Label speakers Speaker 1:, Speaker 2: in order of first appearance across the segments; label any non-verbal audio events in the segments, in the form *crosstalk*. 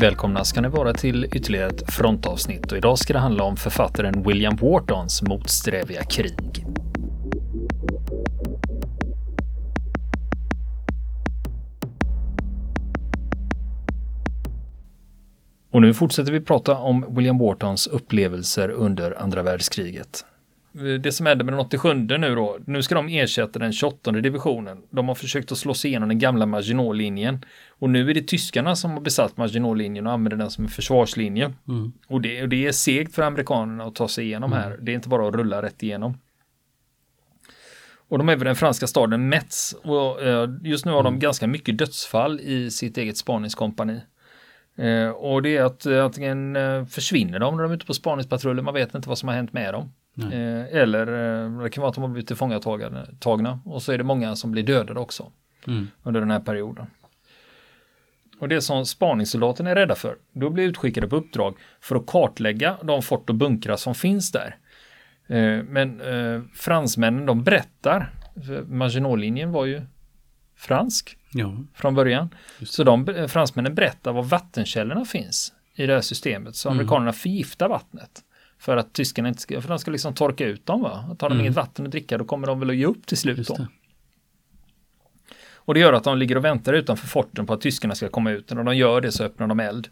Speaker 1: Välkomna ska ni vara till ytterligare ett frontavsnitt och idag ska det handla om författaren William Whartons motsträviga krig. Och nu fortsätter vi prata om William Whartons upplevelser under andra världskriget. Det som händer med den 87 nu då, nu ska de ersätta den 28 divisionen. De har försökt att slå sig igenom den gamla Maginot-linjen. Och nu är det tyskarna som har besatt Maginot-linjen och använder den som en försvarslinje. Mm. Och, det, och det är segt för amerikanerna att ta sig igenom mm. här. Det är inte bara att rulla rätt igenom. Och de är vid den franska staden Metz. Och eh, just nu har de mm. ganska mycket dödsfall i sitt eget spaningskompani. Eh, och det är att eh, antingen försvinner de när de är ute på spaningspatruller, man vet inte vad som har hänt med dem. Eh, eller eh, det kan vara att de har blivit tillfångatagna och så är det många som blir dödade också mm. under den här perioden. Och det som spaningssoldaterna är rädda för, då blir utskickade på uppdrag för att kartlägga de fort och bunkrar som finns där. Eh, men eh, fransmännen de berättar, Maginot-linjen var ju fransk ja. från början. Så de fransmännen berättar var vattenkällorna finns i det här systemet. Så mm. amerikanerna förgiftar vattnet. För att tyskarna inte ska, för de ska liksom torka ut dem va. Tar de mm. inget vatten att dricka då kommer de väl att ge upp till slut då. Och det gör att de ligger och väntar utanför forten på att tyskarna ska komma ut. Och när de gör det så öppnar de eld.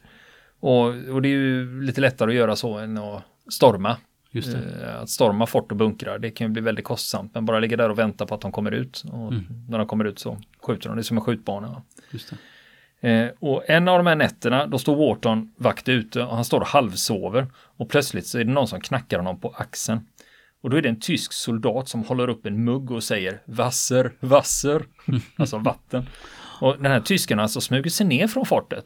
Speaker 1: Och, och det är ju lite lättare att göra så än att storma. Eh, att storma fort och bunkrar, det kan ju bli väldigt kostsamt. Men bara ligga där och vänta på att de kommer ut. Och mm. när de kommer ut så skjuter de, det är som en skjutbana. Eh, och en av de här nätterna, då står Wharton vakt ute och han står och halvsover. Och plötsligt så är det någon som knackar honom på axeln. Och då är det en tysk soldat som håller upp en mugg och säger Wasser, Wasser, *laughs* alltså vatten. Och den här tysken alltså smyger sig ner från fortet.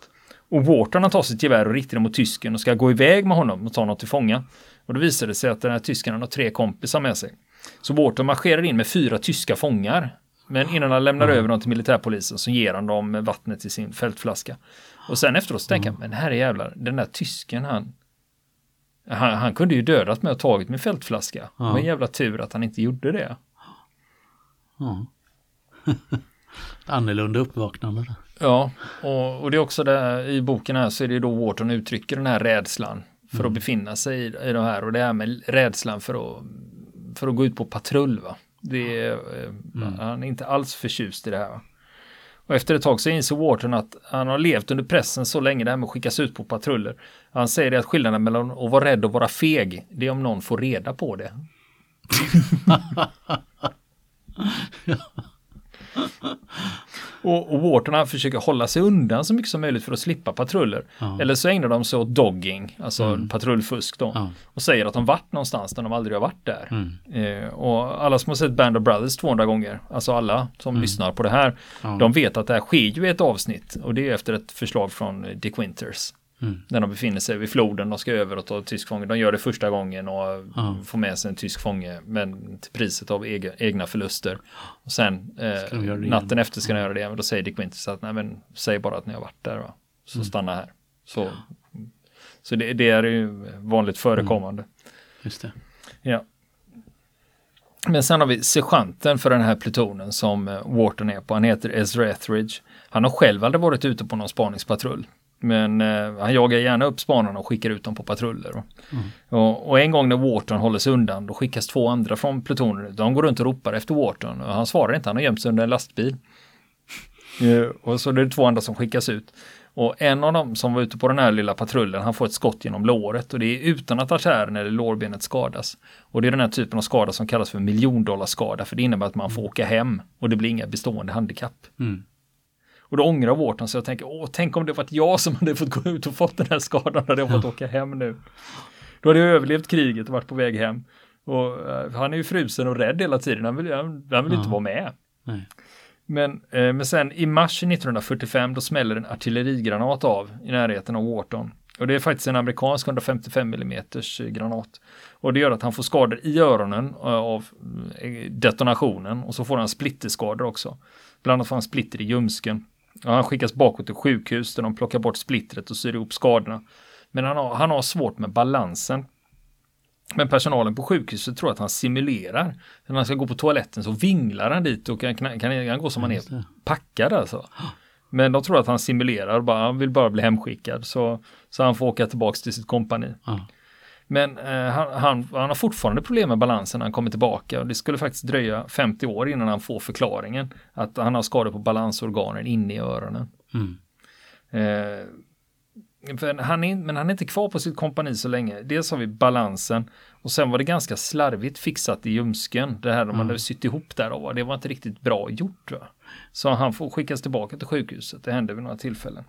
Speaker 1: Och Wharton tar sitt gevär och riktar det mot tysken och ska gå iväg med honom och ta något till fånga. Och då visar det sig att den här tysken har tre kompisar med sig. Så Wharton marscherar in med fyra tyska fångar men innan han lämnar mm. över dem till militärpolisen så ger han dem vattnet i sin fältflaska. Och sen efteråt så tänker mm. han, men herre jävlar, den där tysken han, han, han kunde ju dödat mig och tagit min fältflaska. Ja. Det var en jävla tur att han inte gjorde det.
Speaker 2: Ja. *laughs* Annorlunda uppvaknande.
Speaker 1: Ja, och, och det är också det i boken här så är det då Wharton uttrycker den här rädslan för mm. att befinna sig i, i det här och det här med rädslan för att, för att gå ut på patrull. Va? Det är, eh, mm. Han är inte alls förtjust i det här. Och efter ett tag så inser Wharton att han har levt under pressen så länge det här med att skickas ut på patruller. Han säger det att skillnaden mellan att vara rädd och vara feg, det är om någon får reda på det. *laughs* *laughs* *laughs* Och, och Wharton försöker hålla sig undan så mycket som möjligt för att slippa patruller. Ja. Eller så ägnar de sig åt dogging, alltså mm. patrullfusk då. Ja. Och säger att de varit någonstans där de aldrig har varit där. Mm. Eh, och alla som har sett Band of Brothers 200 gånger, alltså alla som mm. lyssnar på det här, ja. de vet att det här sker ju i ett avsnitt. Och det är efter ett förslag från Dick Winters. Mm. När de befinner sig vid floden, de ska över och ta tysk fånge. De gör det första gången och ja. får med sig en tysk fånge, men till priset av ega, egna förluster. Och sen eh, natten efter ska de göra det, men då säger Dick Winters att nej men säg bara att ni har varit där, va? så mm. stanna här. Så, så det, det, är ju vanligt förekommande. Mm.
Speaker 2: Just det.
Speaker 1: Ja. Men sen har vi sergeanten för den här plutonen som eh, Wharton är på. Han heter Ezra Etheridge. Han har själv aldrig varit ute på någon spaningspatrull. Men eh, han jagar gärna upp spanarna och skickar ut dem på patruller. Mm. Och, och, en gång när Wharton håller sig undan då skickas två andra från plutonen. De går runt och ropar efter Wharton och han svarar inte, han har gömt sig under en lastbil. uh, *laughs* och så är det två andra som skickas ut. Och en av dem som var ute på den här lilla patrullen, han får ett skott genom låret och det är utan att artären eller lårbenet skadas. Och det är den här typen av skada som kallas för miljondollarskada för det innebär att man får åka hem och det blir inga bestående handikapp. Mm. Och då ångrar Wharton så jag tänker, åh, tänk om det varit jag som hade fått gå ut och fått den här skadan, hade jag fått åka hem nu. Då hade jag överlevt kriget och varit på väg hem. Och uh, han är ju frusen och rädd hela tiden, han vill, han, han vill ja. inte vara med. Nej. Men, eh, men sen i mars 1945 då smäller en artillerigranat av i närheten av Wharton. Och det är faktiskt en amerikansk 155 mm granat. Och det gör att han får skador i öronen eh, av eh, detonationen och så får han splitterskador också. Bland annat får han splitter i ljumsken. Ja, han skickas bakåt till sjukhus där de plockar bort splittret och syr ihop skadorna. Men han har, han har svårt med balansen. Men personalen på sjukhuset tror att han simulerar. När han ska gå på toaletten så vinglar han dit och kan, kan, kan han gå som han är packad alltså. Men de tror att han simulerar, bara, han vill bara bli hemskickad så, så han får åka tillbaks till sitt kompani.
Speaker 2: Ja.
Speaker 1: Men eh, han, han, han har fortfarande problem med balansen när han kommer tillbaka och det skulle faktiskt dröja 50 år innan han får förklaringen att han har skador på balansorganen inne i öronen.
Speaker 2: Mm.
Speaker 1: Eh, han är, men han är inte kvar på sitt kompani så länge. Dels har vi balansen och sen var det ganska slarvigt fixat i ljumsken. Det här de hade sytt ihop där och det var inte riktigt bra gjort. Va? Så han får skickas tillbaka till sjukhuset. Det hände vid några tillfällen.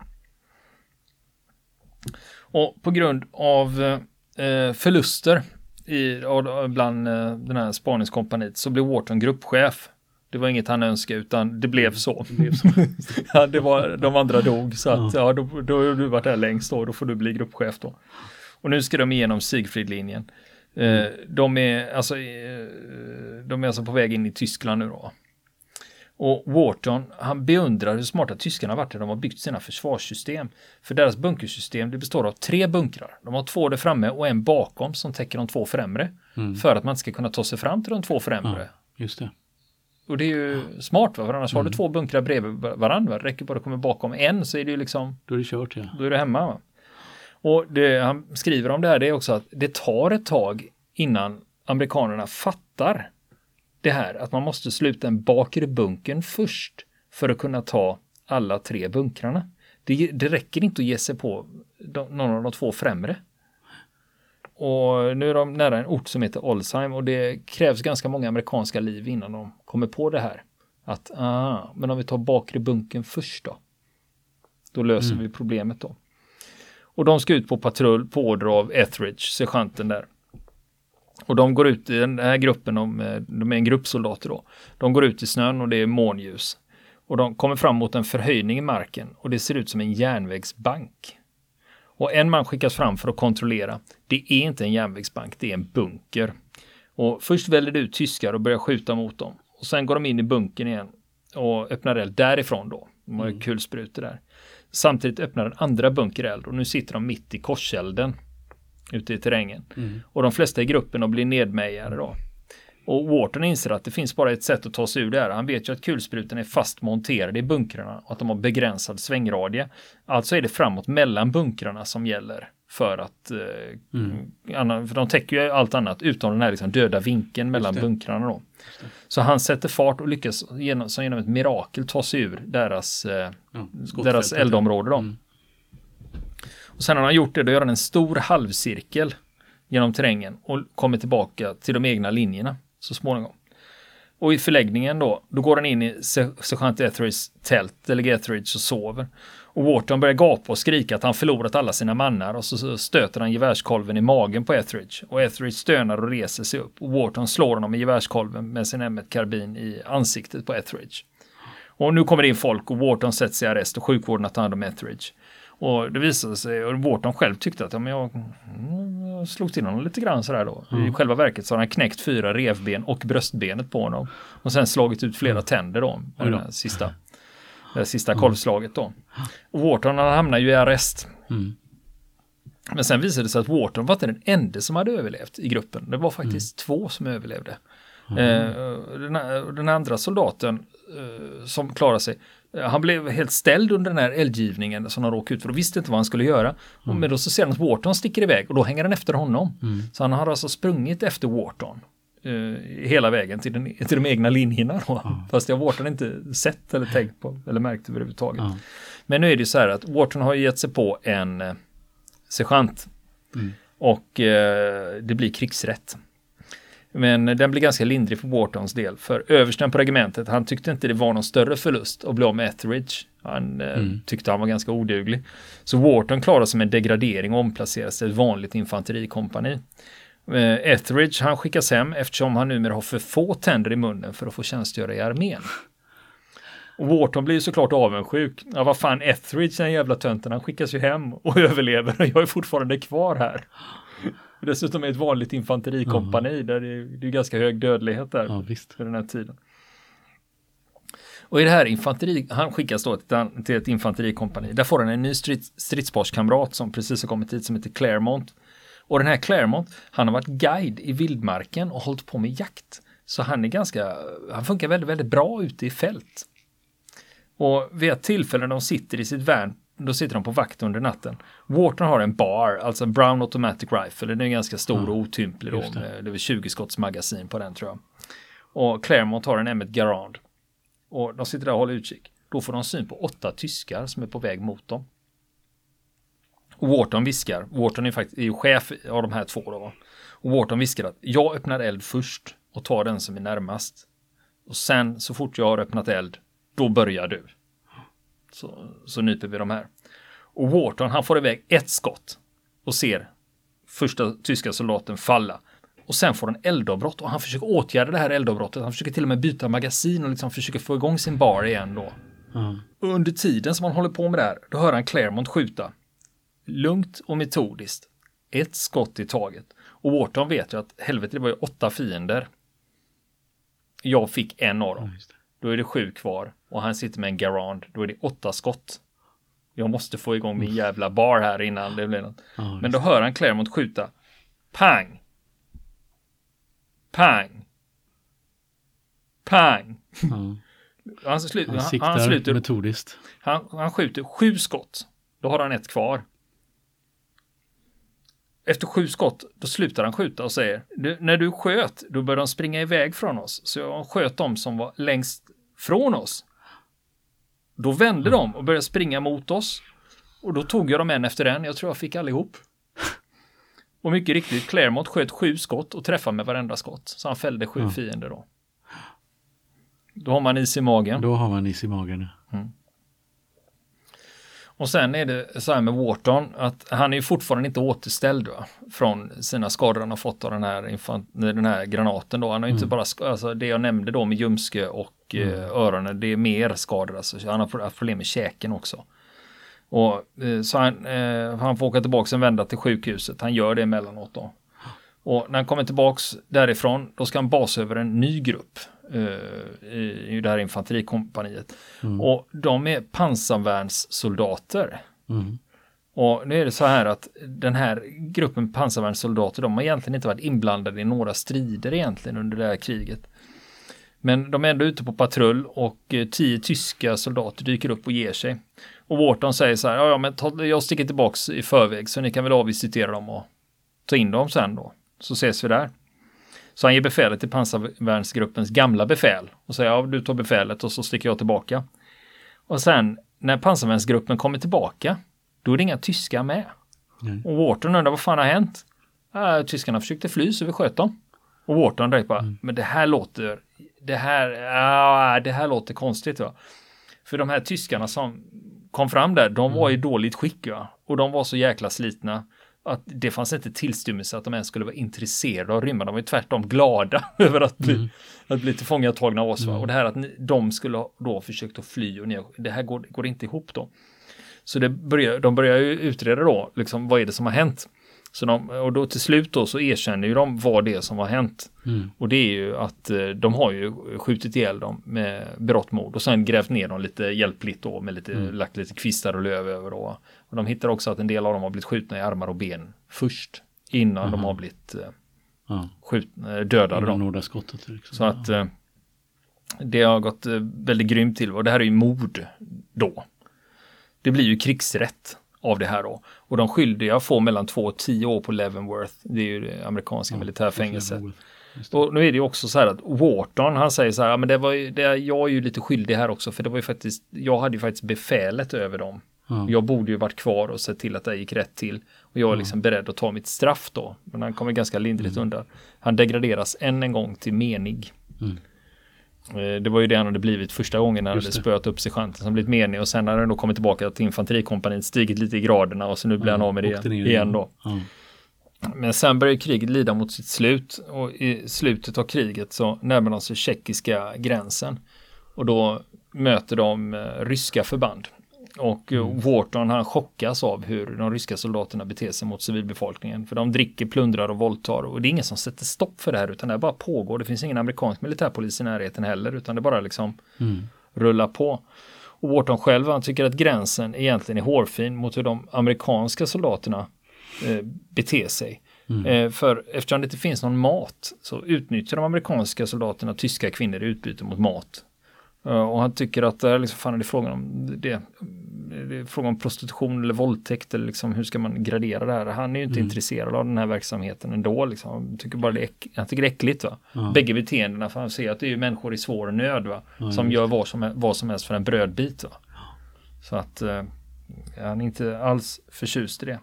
Speaker 1: Och på grund av eh, förluster i, bland eh, den här spaningskompaniet så blev Wharton gruppchef. Det var inget han önskade utan det blev så.
Speaker 2: Det blev så. *laughs*
Speaker 1: ja, det var, de andra dog så att ja, då, då har du varit där längst då, då får du bli gruppchef då. Och nu ska de igenom Siegfriedlinjen. Eh, de, är, alltså, eh, de är alltså på väg in i Tyskland nu då. Och Wharton, han beundrar hur smarta tyskarna har varit när de har byggt sina försvarssystem. För deras bunkersystem, det består av tre bunkrar. De har två där framme och en bakom som täcker de två främre.
Speaker 2: Mm.
Speaker 1: För att man ska kunna ta sig fram till de två främre.
Speaker 2: Ja, just det.
Speaker 1: Och det är ju smart, va? för annars har
Speaker 2: Mm.
Speaker 1: du två bunkrar bredvid varandra. va? Räcker bara att komma bakom en så är det ju liksom,
Speaker 2: Då är det kört ja.
Speaker 1: då är du hemma. Va? Och det han skriver om det här det är också att det tar ett tag innan amerikanerna fattar det här att man måste sluta en bakre bunkern först för att kunna ta alla tre bunkrarna. Det, det räcker inte att ge sig på de, någon av de två främre. Och nu är de nära en ort som heter Olsheim och det krävs ganska många amerikanska liv innan de kommer på det här. Att, ah, men om vi tar bakre bunkern först då. Då löser vi problemet då. Och de ska ut på patrull på order av Etheridge, sergeanten där. Och de går ut i den här gruppen, de, eh, de är en grupp soldater då. De går ut i snön och det är månljus. Och de kommer fram mot en förhöjning i marken och det ser ut som en järnvägsbank. Och en man skickas fram för att kontrollera. Det är inte en järnvägsbank, det är en bunker. Och först väljer det ut tyskar och börjar skjuta mot dem. Och sen går de in i bunkern igen och öppnar eld därifrån då. De har ju kulsprutor där. Samtidigt öppnar den andra bunker eld och nu sitter de mitt i korselden ute i terrängen. Och de flesta i gruppen blir nedmejade då. Och Wharton inser att det finns bara ett sätt att ta sig ur det här. Han vet ju att kulsprutorna är fast monterade i bunkrarna och att de har begränsad svängradie. Alltså är det framåt mellan bunkrarna som gäller för att eh, annan, för de täcker ju allt annat utom den här liksom döda vinkeln mellan bunkrarna då. Så han sätter fart och lyckas genom, som genom ett mirakel ta sig ur deras, eh,
Speaker 2: Ja,
Speaker 1: deras eldområde då.
Speaker 2: Mm.
Speaker 1: Och sen när han gjort det, då gör han en stor halvcirkel genom terrängen och kommer tillbaka till de egna linjerna så småningom. Och i förläggningen då, då går han in i sergeant Etheridges tält, eller Etheridge och sover. Och Wharton börjar gapa och skrika att han förlorat alla sina mannar och så- stöter han gevärskolven i magen på Etheridge. Och Etheridge stönar och reser sig upp och Wharton slår honom i gevärskolven med sin M1-karbin i ansiktet på Etheridge. Och nu kommer det in folk och Wharton sätts i arrest och sjukvården tar hand om Etheridge. Och det visade sig, och Wharton själv tyckte att ja, men jag, mm, jag slog till honom lite grann sådär då. I själva verket så har han knäckt fyra revben och bröstbenet på honom. Och sen slagit ut flera tänder då. Med
Speaker 2: då.
Speaker 1: det sista, det sista kolvslaget då. Och Wharton han hamnar ju i arrest.
Speaker 2: Mm.
Speaker 1: Men sen visade det sig att Wharton var inte den enda som hade överlevt i gruppen. Det var faktiskt två som överlevde. Eh, den, den andra soldaten eh, som klarade sig, han blev helt ställd under den här eldgivningen som han råkade ut för och visste inte vad han skulle göra. Och Men då så ser han att Wharton sticker iväg och då hänger han efter honom. Så han har alltså sprungit efter Wharton. eh, hela vägen till, den, till de egna linjerna då. Fast det har Wharton inte sett eller tänkt på eller märkt överhuvudtaget.
Speaker 2: Ja.
Speaker 1: Men nu är det ju så här att Wharton har gett sig på en eh, sergeant. Och eh, det blir krigsrätt. Men den blir ganska lindrig för Whartons del. För översten på regementet, han tyckte inte det var någon större förlust att bli av med Etheridge. Han eh, tyckte han var ganska oduglig. Så Wharton klarar sig med en degradering och omplaceras till ett vanligt infanterikompani. Eh, Etheridge, han skickas hem eftersom han numera har för få tänder i munnen för att få tjänstgöra i armén. Och Wharton blir ju såklart avundsjuk. Ja, vad fan, Etheridge, den jävla tönten, han skickas ju hem och *laughs* överlever och jag är fortfarande kvar här. Dessutom är ett vanligt infanterikompani där det är, det är ganska hög dödlighet där
Speaker 2: Ja, visst.
Speaker 1: för den här tiden. Och i det här infanteri, han skickas då till, ett- infanterikompani. Där får han en ny strids, stridsparskamrat som precis har kommit hit som heter Claremont. Och den här Claremont, han har varit guide i vildmarken och hållit på med jakt. Så han är ganska, han funkar väldigt, väldigt bra ute i fält. Och vid ett tillfälle de sitter i sitt värn, då sitter de på vakt under natten. Wharton har en bar, alltså en Brown Automatic Rifle, den är ganska stor och otymplig då,
Speaker 2: det.
Speaker 1: med, det är väl 20 skotts magasin på den tror jag. Och Claremont har en Emmet Garand. Och de sitter där och håller utkik. Då får de syn på åtta tyskar som är på väg mot dem. Och Wharton viskar, Wharton är faktiskt är ju chef av de här två då. va? Och Wharton viskar att jag öppnar eld först och tar den som är närmast. Och sen så fort jag har öppnat eld, då börjar du. Så, så nyper vi de här. Och Wharton han får iväg ett skott och ser första tyska soldaten falla. Och sen får han eldavbrott och han försöker åtgärda det här eldavbrottet. Han försöker till och med byta magasin och liksom försöker få igång sin bar igen då. Och under tiden som han håller på med det här, då hör han Claremont skjuta. Lugnt och metodiskt. Ett skott i taget. Och Wharton vet ju att helvete, det var ju åtta fiender. Jag fick en av dem. Då är det sju kvar. Och han sitter med en Garand. Då är det åtta skott. Jag måste få igång min jävla bar här innan det blir något.
Speaker 2: Ja,
Speaker 1: Men då hör han Claremont skjuta. Pang! Pang! Pang!
Speaker 2: ja. *laughs*
Speaker 1: Han, slu-
Speaker 2: Han
Speaker 1: han,
Speaker 2: siktar
Speaker 1: han, sluter,
Speaker 2: metodiskt.
Speaker 1: han, han skjuter sju skott. Då har han ett kvar. Efter sju skott, då slutar han skjuta och säger när du sköt, då började de springa iväg från oss. Så jag sköt dem som var längst från oss. Då vände de och började springa mot oss. Och då tog jag dem en efter en. Jag tror jag fick allihop. *laughs* Och mycket riktigt, Claremont sköt sju skott och träffade med varenda skott. Så han fällde sju
Speaker 2: Ja.
Speaker 1: fiender då. Då har man is i magen.
Speaker 2: Då har man is i magen.
Speaker 1: Och sen är det så här med Wharton att han är ju fortfarande inte återställd va? från sina skador han har fått av den här, den här granaten då. Han har ju inte bara, alltså det jag nämnde då med ljumske och eh, öronen, det är mer skador alltså. Så han har haft problem med käken också. Och eh, så han, eh, han får åka tillbaka en vända till sjukhuset. Han gör det emellanåt då. Och när han kommer tillbaks därifrån, då ska han basa över en ny grupp eh, i, i det här infanterikompaniet. Och de är pansarvärnssoldater.
Speaker 2: Mm.
Speaker 1: Och nu är det så här att den här gruppen pansarvärnssoldater, de har egentligen inte varit inblandade i några strider egentligen under det här kriget. Men de är ändå ute på patrull och eh, tio tyska soldater dyker upp och ger sig. Och Wharton säger så här, ja, ja men ta, jag sticker tillbaks i förväg så ni kan väl avvisitera dem och ta in dem sen då. Så ses vi där. Så han ger befälet till pansarvärnsgruppens gamla befäl och säger, ja du tar befälet och så sticker jag tillbaka. Och sen när pansarvärnsgruppen kommer tillbaka, då är det inga tyskar med.
Speaker 2: Nej.
Speaker 1: Och Wharton undrar vad fan har hänt? Äh, tyskarna försökte fly så vi sköt dem. Och Wharton direkt bara, men det här låter, det här, ah, det här låter konstigt va. För de här tyskarna som kom fram där, de var i dåligt skick va. Och de var så jäkla slitna att det fanns inte tillstymmelse att de ens skulle vara intresserade av rymma. De var ju tvärtom glada *laughs* över att bli, att bli tillfångatagna av oss. Va? Och det här att ni, de skulle ha då försökt att fly och ni, det här går, går inte ihop då. Så det börjar, de börjar ju utreda då, liksom vad är det som har hänt? Så de, och då till slut då så erkänner ju de vad det är som har hänt.
Speaker 2: Mm.
Speaker 1: Och det är ju att eh, de har ju skjutit ihjäl dem med berått mod och sen grävt ner dem lite hjälpligt då med lite, lagt lite kvistar och löv över då. Och de hittar också att en del av dem har blivit skjutna i armar och ben först innan de har blivit eh,
Speaker 2: Ja.
Speaker 1: skjutna, eh, dödade.
Speaker 2: Skottet. Liksom.
Speaker 1: Så att eh, det har gått väldigt grymt till och det här är ju mord då. Det blir ju krigsrätt av det här då. Och de skyldiga får mellan två och tio år på Leavenworth. Det är ju det amerikanska militärfängelset.
Speaker 2: Just det.
Speaker 1: Och nu är det ju också så här att Wharton, han säger så här, ja, men det var ju, det, jag är ju lite skyldig här också, för det var ju faktiskt, jag hade ju faktiskt befälet över dem.
Speaker 2: Ja.
Speaker 1: Jag borde ju varit kvar och sett till att det gick rätt till. Och jag är liksom beredd att ta mitt straff då. Men han kommer ganska lindrigt undan. Han degraderas än en gång till menig.
Speaker 2: Mm.
Speaker 1: Eh, Det var ju det han hade blivit första gången när han hade spöat upp sig chansen. Han blivit menig och sen hade han då kommit tillbaka till infanterikompaniet, stigit lite i graderna och så nu blir han av med det igen då.
Speaker 2: Ja.
Speaker 1: Men sen börjar kriget lida mot sitt slut och i slutet av kriget så närmar de sig tjeckiska gränsen. Och då möter de eh, ryska förband. Och eh, Wharton han chockas av hur de ryska soldaterna beter sig mot civilbefolkningen. För de dricker, plundrar och våldtar. Och det är ingen som sätter stopp för det här utan det bara pågår. Det finns ingen amerikansk militärpolis i närheten heller utan det bara liksom
Speaker 2: Mm.
Speaker 1: rullar på. Och Wharton själv han tycker att gränsen egentligen är hårfin mot hur de amerikanska soldaterna eh, beter sig. Eh, för eftersom det inte finns någon mat så utnyttjar de amerikanska soldaterna tyska kvinnor i utbyte mot mat. Uh, och han tycker att det är liksom, fan är det frågan om det, det är frågan om prostitution eller våldtäkt eller liksom hur ska man gradera det här? Han är ju inte
Speaker 2: Mm.
Speaker 1: intresserad av den här verksamheten ändå liksom. Han tycker bara det är, han tycker det är äckligt va.
Speaker 2: Ja.
Speaker 1: Bägge beteendena för han ser att det är ju människor i svår nöd va.
Speaker 2: Ja,
Speaker 1: som gör vad som, vad som helst för en brödbit va. Så att eh, han är inte alls förtjust i det.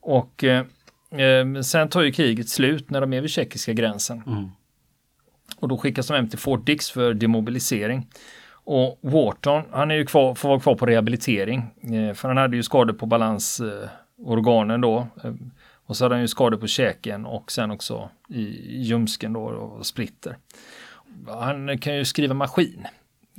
Speaker 1: Och eh, eh, sen tar ju kriget slut när de är vid tjeckiska gränsen.
Speaker 2: Mm.
Speaker 1: Och då skickas de hem till Fort Dix för demobilisering. Och Wharton, han är ju kvar, får vara kvar på rehabilitering. Eh, för han hade ju skador på balansorganen då. Eh, och så hade han ju skador på käken och sen också i ljumsken då och splitter. Han kan ju skriva maskin.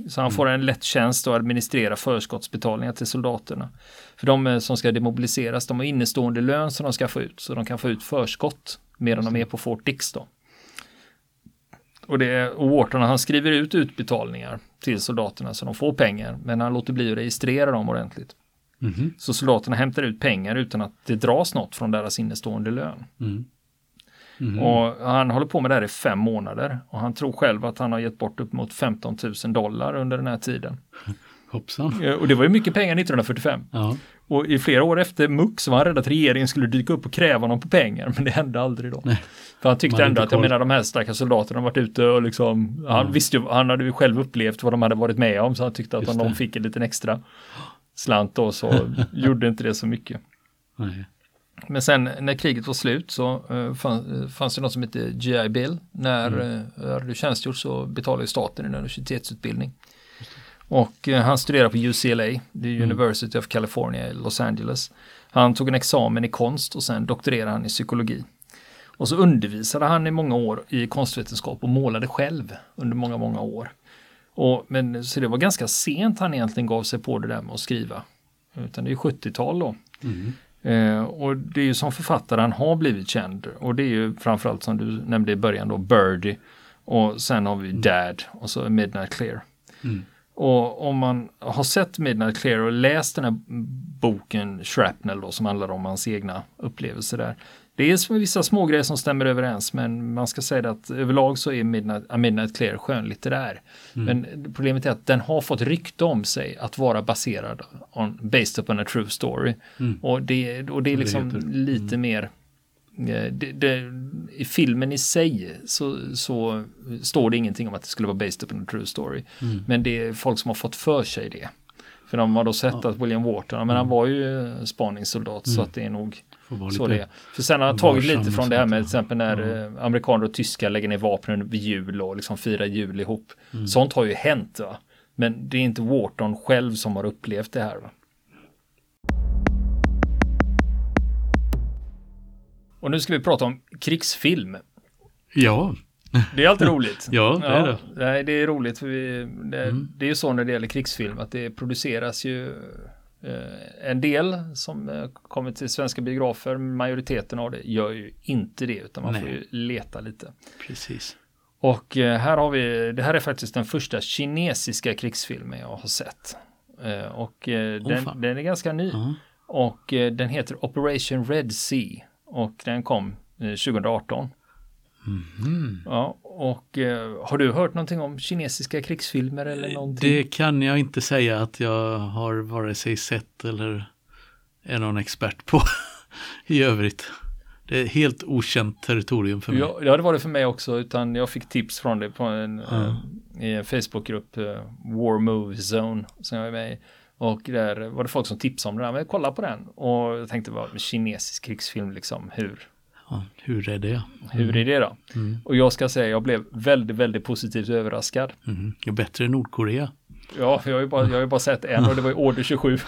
Speaker 1: Så han får en lätt tjänst att administrera förskottsbetalningar till soldaterna. För de eh, som ska demobiliseras, de har innestående lön som de ska få ut. Så de kan få ut förskott medan de är på Fort Dix då. Och det är Wharton, han skriver ut utbetalningar till soldaterna så de får pengar. Men han låter bli att registrera dem ordentligt.
Speaker 2: Mhm.
Speaker 1: Så soldaterna hämtar ut pengar utan att det dras något från deras innestående lön.
Speaker 2: Mm. Mhm.
Speaker 1: Och han håller på med det här i fem månader. Och han tror själv att han har gett bort upp mot 15 000 dollar under den här tiden. *laughs*
Speaker 2: Hoppsan.
Speaker 1: Och det var ju mycket pengar 1945.
Speaker 2: Ja.
Speaker 1: Och i flera år efter så var han rädd att regeringen skulle dyka upp och kräva honom på pengar, men det hände aldrig då.
Speaker 2: Nej.
Speaker 1: För han tyckte ändå att, jag menar de här stackars soldaterna har varit ute och liksom, han
Speaker 2: Mm.
Speaker 1: visste ju, han hade ju själv upplevt vad de hade varit med om, så han tyckte att
Speaker 2: Just
Speaker 1: om de fick en liten extra slant då så *laughs* gjorde inte det så mycket.
Speaker 2: Nej.
Speaker 1: Men sen när kriget var slut så uh, fann, fanns det något som hette GI Bill. När
Speaker 2: Mm.
Speaker 1: uh, hade du tjänstgjort så betalade staten en universitetsutbildning. Och eh, han studerade på UCLA, är
Speaker 2: Mm.
Speaker 1: University of California i Los Angeles. Han tog en examen i konst och sen doktorerade han i psykologi. Och så undervisade han i många år i konstvetenskap och målade själv under många, många år. Och, men, så det var ganska sent han egentligen gav sig på det där med att skriva. Utan det är 70-tal då.
Speaker 2: Mm.
Speaker 1: Eh, och det är ju som författare han har blivit känd. Och det är ju framförallt som du nämnde i början då, Birdie. Och sen har vi Dad och så Midnight Clear.
Speaker 2: Mm.
Speaker 1: Och om man har sett Midnight Clear och läst den här boken Shrapnel då som handlar om hans egna upplevelser där. Det är vissa små grejer som stämmer överens men man ska säga det att överlag så är Midnight, A Midnight Clear skönlitterär. Men problemet är att den har fått rykte om sig att vara baserad on, based upon a true story.
Speaker 2: Mm.
Speaker 1: Och, det, och det är
Speaker 2: det
Speaker 1: liksom
Speaker 2: heter.
Speaker 1: lite mer eh, det, det, I filmen i sig så, så står det ingenting om att det skulle vara based upon a true story.
Speaker 2: Mm.
Speaker 1: Men det är folk som har fått för sig det. För de har då sett att William Wharton, men han var ju spaningssoldat så att det är nog så det är. För sen har han tagit lite från det här med till exempel när eh, amerikaner och tyskar lägger ner vapnen vid jul och liksom firar jul ihop.
Speaker 2: Mm.
Speaker 1: Sånt har ju hänt va. Men det är inte Wharton själv som har upplevt det här va. Och nu ska vi prata om krigsfilm.
Speaker 2: Ja,
Speaker 1: Det är alltid roligt. *laughs*
Speaker 2: Ja, det är det.
Speaker 1: Nej, det är roligt för vi, det,
Speaker 2: Mm.
Speaker 1: det är ju så när det gäller krigsfilm att det produceras ju eh, en del som eh, kommer till svenska biografer. Majoriteten av det gör ju inte det utan man får
Speaker 2: Nej.
Speaker 1: ju leta lite.
Speaker 2: precis.
Speaker 1: Och eh, här har vi, det här är faktiskt den första kinesiska krigsfilmen jag har sett. Eh, och
Speaker 2: Åh,
Speaker 1: den, den är ganska ny.
Speaker 2: Ja.
Speaker 1: Och eh, den heter Operation Red Sea. Och den kom eh, 2018.
Speaker 2: Mhm.
Speaker 1: Ja, och eh, har du hört någonting om kinesiska krigsfilmer eller någonting?
Speaker 2: Det kan jag inte säga att jag har vare sig sett eller är någon expert på *laughs* i övrigt. Det är helt okänt territorium för mig.
Speaker 1: Ja, ja, det var det för mig också, utan jag fick tips från det på en,
Speaker 2: Ja.
Speaker 1: eh, i en Facebookgrupp, eh, War Movie Zone, som jag är med i. Och där var det folk som tipsade om det där, men kolla på den. Och jag tänkte, vad kinesisk krigsfilm liksom, hur,
Speaker 2: Ja, hur är det?
Speaker 1: hur är det då?
Speaker 2: Mm.
Speaker 1: Och jag ska säga, jag blev väldigt, väldigt positivt överraskad.
Speaker 2: Mm. Det är bättre än Nordkorea.
Speaker 1: Ja, jag har ju bara, jag har ju bara sett en och det var ju Order 27. *laughs*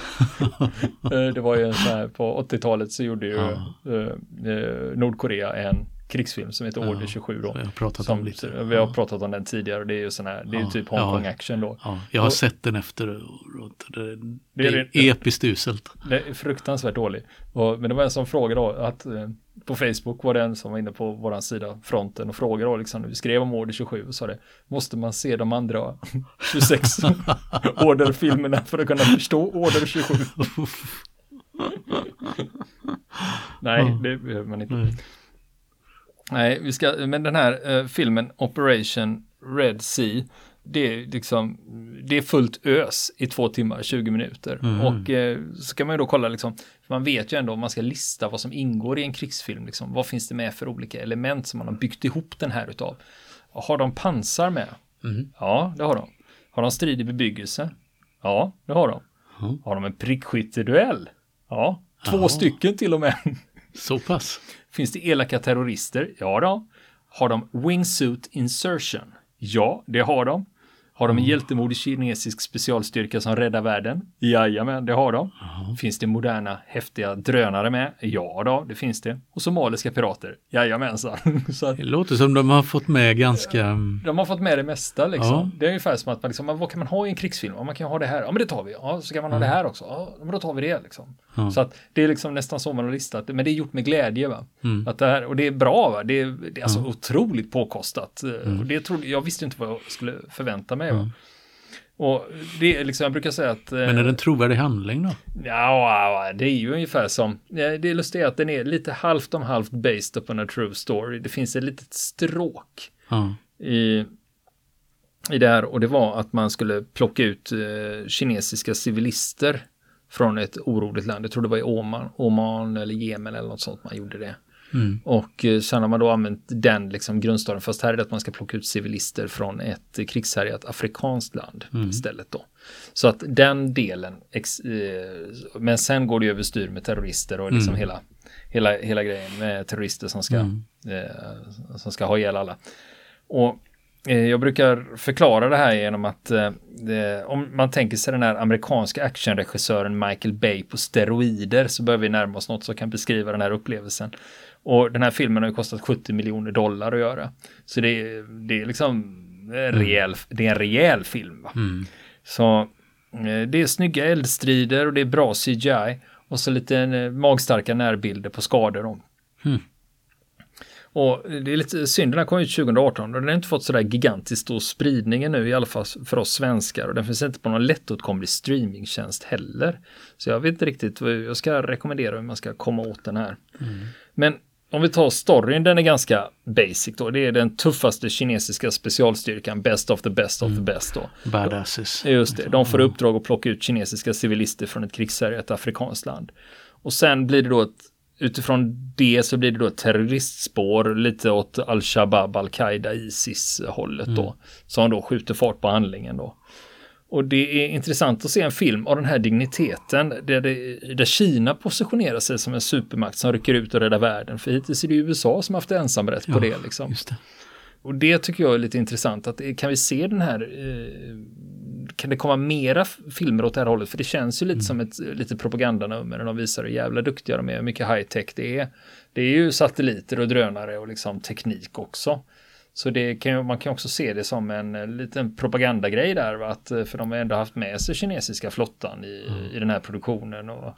Speaker 1: Eh, det var ju en sån här, på 80-talet så gjorde ju
Speaker 2: Ja.
Speaker 1: eh, eh, Nordkorea en krigsfilm som heter
Speaker 2: Ja,
Speaker 1: Order 27 då.
Speaker 2: Har pratat
Speaker 1: Som,
Speaker 2: om lite.
Speaker 1: Vi har pratat om den tidigare och det är ju sån här, det är
Speaker 2: Ja,
Speaker 1: typ
Speaker 2: ja.
Speaker 1: Hongkong action då.
Speaker 2: Ja, jag har
Speaker 1: Och-
Speaker 2: sett den efter det, det,
Speaker 1: är det-
Speaker 2: episkt uselt.
Speaker 1: Det är fruktansvärt dålig. Och, men det var en som frågade då att eh, på Facebook var det en som var inne på våran sida, fronten, och frågade då liksom, vi skrev om Order 27 och sa det, måste man se de andra *laughs* 26 *laughs* Order-filmerna för att kunna förstå Order 27? Nej, det behöver man inte.
Speaker 2: Nej.
Speaker 1: Nej, vi ska, men den här eh, filmen Operation Red Sea, det är liksom, det är fullt ös i två timmar, 20 minuter.
Speaker 2: Mm.
Speaker 1: Och eh, så kan man ju då kolla liksom, man vet ju ändå om man ska lista vad som ingår i en krigsfilm, liksom, vad finns det med för olika element som man har byggt ihop den här utav. Har de pansar med?
Speaker 2: Mm.
Speaker 1: Ja, det har de. Har de strid i bebyggelse? Ja, det har de.
Speaker 2: Mm.
Speaker 1: Har de en prickskytteduell? Ja, två
Speaker 2: Jaha.
Speaker 1: stycken till och med.
Speaker 2: Så pass.
Speaker 1: Finns det elaka terrorister? Ja då. Har de wingsuit insertion? Ja, det har de. Har de en hjältemodig kinesisk specialstyrka som räddar världen? Jajamän, det har de. Finns det moderna häftiga drönare med? Ja då, det finns det. Och somaliska pirater? Jajamensan. *laughs* Så att
Speaker 2: Det låter som de har fått med ganska... mm,
Speaker 1: de har fått med det mesta liksom.
Speaker 2: Ja.
Speaker 1: Det är ungefär som att man liksom, vad kan man ha i en krigsfilm? Ja, man kan ha det här. Ja, men det tar vi. Ja, så kan man ha det här också. Ja, men då tar vi det liksom.
Speaker 2: Ja.
Speaker 1: Så att det är liksom nästan så man har listat. Men det är gjort med glädje va.
Speaker 2: Mm.
Speaker 1: Att det här, och det är bra va. Det är, det är alltså otroligt påkostat. Och det trodde, jag visste inte vad jag skulle förvänta mig va. Och det är liksom, jag brukar säga att... eh,
Speaker 2: Men är det en trovärdig handling då?
Speaker 1: Ja, det är ju ungefär som, det är lustigt att den är lite halvt om halvt based upon a true story. Det finns ett litet stråk
Speaker 2: Ja.
Speaker 1: i, i det här och det var att man skulle plocka ut eh, kinesiska civilister från ett oroligt land. Jag tror det var i Oman, Oman eller Jemen eller något sånt man gjorde det.
Speaker 2: Mm.
Speaker 1: Och eh, sen har man då använt den liksom grundstoryn. Fast här är det att man ska plocka ut civilister från ett eh, krigshärjat afrikanskt land istället då. Så att den delen, ex, eh, men sen går det överstyr med terrorister och liksom hela, hela, hela grejen med terrorister som ska, eh, som ska ha ihjäl alla. Och jag brukar förklara det här genom att eh, om man tänker sig den här amerikanska actionregissören Michael Bay på steroider så börjar vi närma oss något som kan beskriva den här upplevelsen. Och den här filmen har ju kostat 70 miljoner dollar att göra. Så det är, det är liksom en rejäl, det är en rejäl film. Va?
Speaker 2: Mm.
Speaker 1: Så eh, det är snygga eldstrider och det är bra CGI. Och så lite eh, magstarka närbilder på skador. Då.
Speaker 2: Mm.
Speaker 1: Och det är lite synd, den här kom ut 2018 och den har inte fått sådär gigantiskt stor spridning nu i alla fall för oss svenskar och den finns inte på någon lättåtkomlig streamingtjänst heller. Så jag vet inte riktigt, vad- jag ska rekommendera hur man ska komma åt den här. Men om vi tar storyn, den är ganska basic då. Det är den tuffaste kinesiska specialstyrkan, best of the best of the best då.
Speaker 2: Badasses.
Speaker 1: Just det, de får uppdrag att plocka ut kinesiska civilister från ett krigshärjat afrikanskt land. Och sen blir det då ett, utifrån det så blir det då ett terroristspår lite åt al-Shabaab, al-Qaida, Isis hållet då. Som då skjuter fart på handlingen då. Och det är intressant att se en film av den här digniteten där, det, där Kina positionerar sig som en supermakt som rycker ut och räddar världen. För hittills är det USA som haft ensamrätt på
Speaker 2: Ja,
Speaker 1: det liksom.
Speaker 2: Det.
Speaker 1: Och det tycker jag är lite intressant. Att eh, kan vi se den här, eh, kan det komma mera filmer åt det här hållet? För det känns ju lite som ett eh, lite propagandanummer. när De visar hur jävla duktiga de är, hur mycket high tech det är. Det är ju satelliter och drönare och liksom teknik också. Så det kan man kan också se det som en eh, liten propagandagrej där. Va? Att, eh, för de har ändå haft med sig kinesiska flottan i, i den här produktionen. Och,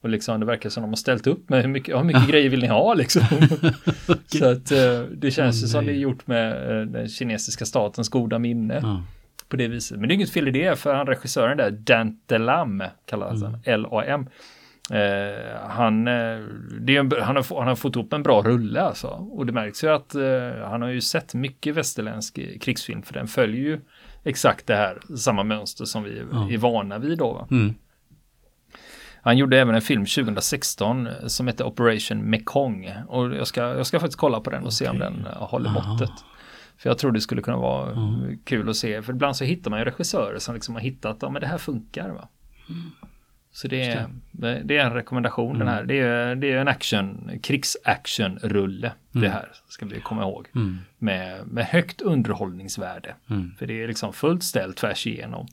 Speaker 1: och liksom det verkar som de har ställt upp med hur mycket, hur *laughs* mycket grejer vill ni ha liksom. *laughs* Så att eh, det känns ju
Speaker 2: Åh,
Speaker 1: som det är gjort med den kinesiska statens goda minne
Speaker 2: Ja.
Speaker 1: på det viset. Men det är inget fel i det för han regissören där, Dante Lam kallas han, L-A-M. Eh, han, eh, en, han, har, han har fått upp en bra rulle alltså. Och det märks ju att eh, han har ju sett mycket västerländsk eh, krigsfilm för den följer ju exakt det här, samma mönster som vi
Speaker 2: Ja.
Speaker 1: är vana vid då. Va?
Speaker 2: Mm.
Speaker 1: Han gjorde även en film 2016 som heter Operation Mekong. Och jag ska, jag ska faktiskt kolla på den och se om den eh, håller
Speaker 2: Aha.
Speaker 1: måttet. För jag tror det skulle kunna vara
Speaker 2: Mm.
Speaker 1: kul att se. För ibland så hittar man ju regissörer som liksom har hittat, ja men det här funkar va. Så det är, det, det är en rekommendation den här. Det är, det är en action, krigsaction-rulle det här, ska vi komma ihåg.
Speaker 2: Mm.
Speaker 1: Med, med högt underhållningsvärde.
Speaker 2: Mm.
Speaker 1: För det är liksom fullt ställt tvärs igenom.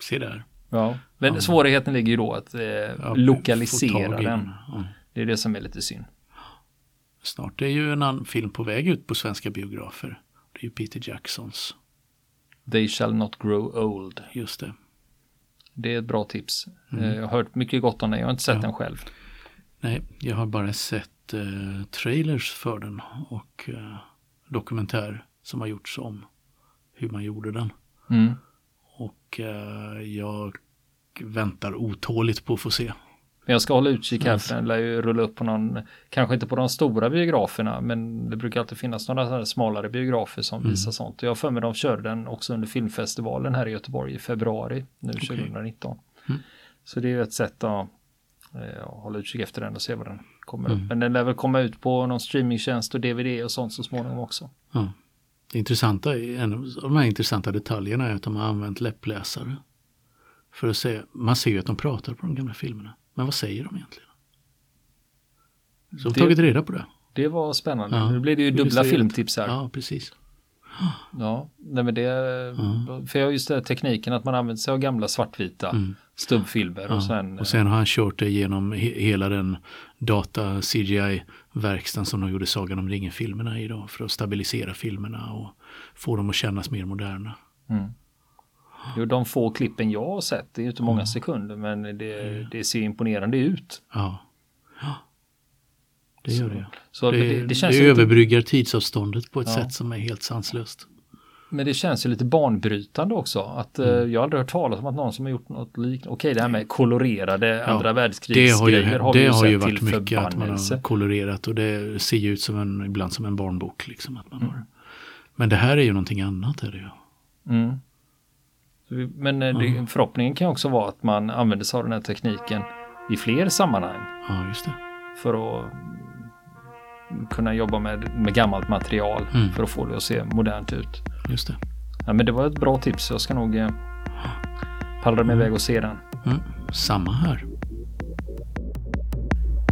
Speaker 2: Se där.
Speaker 1: Ja. Men
Speaker 2: Ja.
Speaker 1: svårigheten ligger ju då att eh,
Speaker 2: Ja,
Speaker 1: lokalisera den.
Speaker 2: Ja.
Speaker 1: Det är det som är lite synd.
Speaker 2: Snart är ju en annan film på väg ut på svenska biografer. Det är ju Peter Jacksons.
Speaker 1: They shall not grow old.
Speaker 2: Just det.
Speaker 1: Det är ett bra tips. Eh, Jag har hört mycket gott om den, jag har inte sett
Speaker 2: Ja.
Speaker 1: den själv.
Speaker 2: Nej, jag har bara sett eh, trailers för den och eh, dokumentär som har gjorts om hur man gjorde den.
Speaker 1: Mm.
Speaker 2: Och eh, jag väntar otåligt på att få se.
Speaker 1: Men jag ska hålla utkik här för den lär ju rulla upp på någon, kanske inte på de stora biograferna, men det brukar alltid finnas några smalare biografer som
Speaker 2: Mm.
Speaker 1: visar sånt. Och jag har för mig de körde den också under filmfestivalen här i Göteborg i februari nu 2019.
Speaker 2: Mm.
Speaker 1: Så det är ju ett sätt att eh, hålla utkik efter den och se vad den kommer upp.
Speaker 2: Mm.
Speaker 1: Men den lär väl komma ut på någon streamingtjänst och DVD och sånt så småningom också.
Speaker 2: Ja. Det intressanta, en av de här intressanta detaljerna är att de har använt läppläsare. För att se, man ser ju att de pratar på de gamla filmerna. Men vad säger de egentligen? Så de har
Speaker 1: Det-
Speaker 2: tagit reda på det.
Speaker 1: Det var spännande.
Speaker 2: Ja.
Speaker 1: Nu blir det ju dubbla filmtips här.
Speaker 2: Ja, precis.
Speaker 1: Ja, nej men det, för jag har just den här tekniken att man använder sig av gamla svartvita
Speaker 2: Mm.
Speaker 1: stubbfilmer
Speaker 2: Ja.
Speaker 1: och sen,
Speaker 2: och sen har han kört det genom he- hela den data CGI-verkstan som de gjorde Sagan om ringen-filmerna i då. För att stabilisera filmerna och få dem att kännas mer moderna.
Speaker 1: mm. Jo, de få klippen jag har sett, det är ju inte många sekunder men det, det ser imponerande ut.
Speaker 2: Ja, ja. det gör det.
Speaker 1: Så
Speaker 2: det,
Speaker 1: det,
Speaker 2: det,
Speaker 1: det,
Speaker 2: det,
Speaker 1: känns ju lite,
Speaker 2: överbryggar tidsavståndet på ett
Speaker 1: Ja.
Speaker 2: sätt som är helt sanslöst.
Speaker 1: men det känns ju lite banbrytande också. Att, eh,
Speaker 2: Mm.
Speaker 1: Jag har aldrig hört talas om att någon som har gjort något liknande. Okej, det här med kolorerade andra
Speaker 2: Det har
Speaker 1: världskrigsgrejer
Speaker 2: ju,
Speaker 1: har vi
Speaker 2: det
Speaker 1: ju
Speaker 2: har ju varit
Speaker 1: till
Speaker 2: mycket att man har kolorerat och det ser ju ut som en, ibland som en barnbok. Liksom, att man
Speaker 1: Mm.
Speaker 2: har. Men det här är ju någonting annat. Är det ju.
Speaker 1: Mm. Men eh, det, förhoppningen kan också vara att man använder sig av den här tekniken i fler sammanhang
Speaker 2: Ja, just det.
Speaker 1: för att mm, kunna jobba med, med gammalt material
Speaker 2: Mm.
Speaker 1: för att få det att se modernt ut.
Speaker 2: Just det.
Speaker 1: Ja, men det var ett bra tips. Jag ska nog eh, pallra mig iväg och se den.
Speaker 2: Mm. Samma här.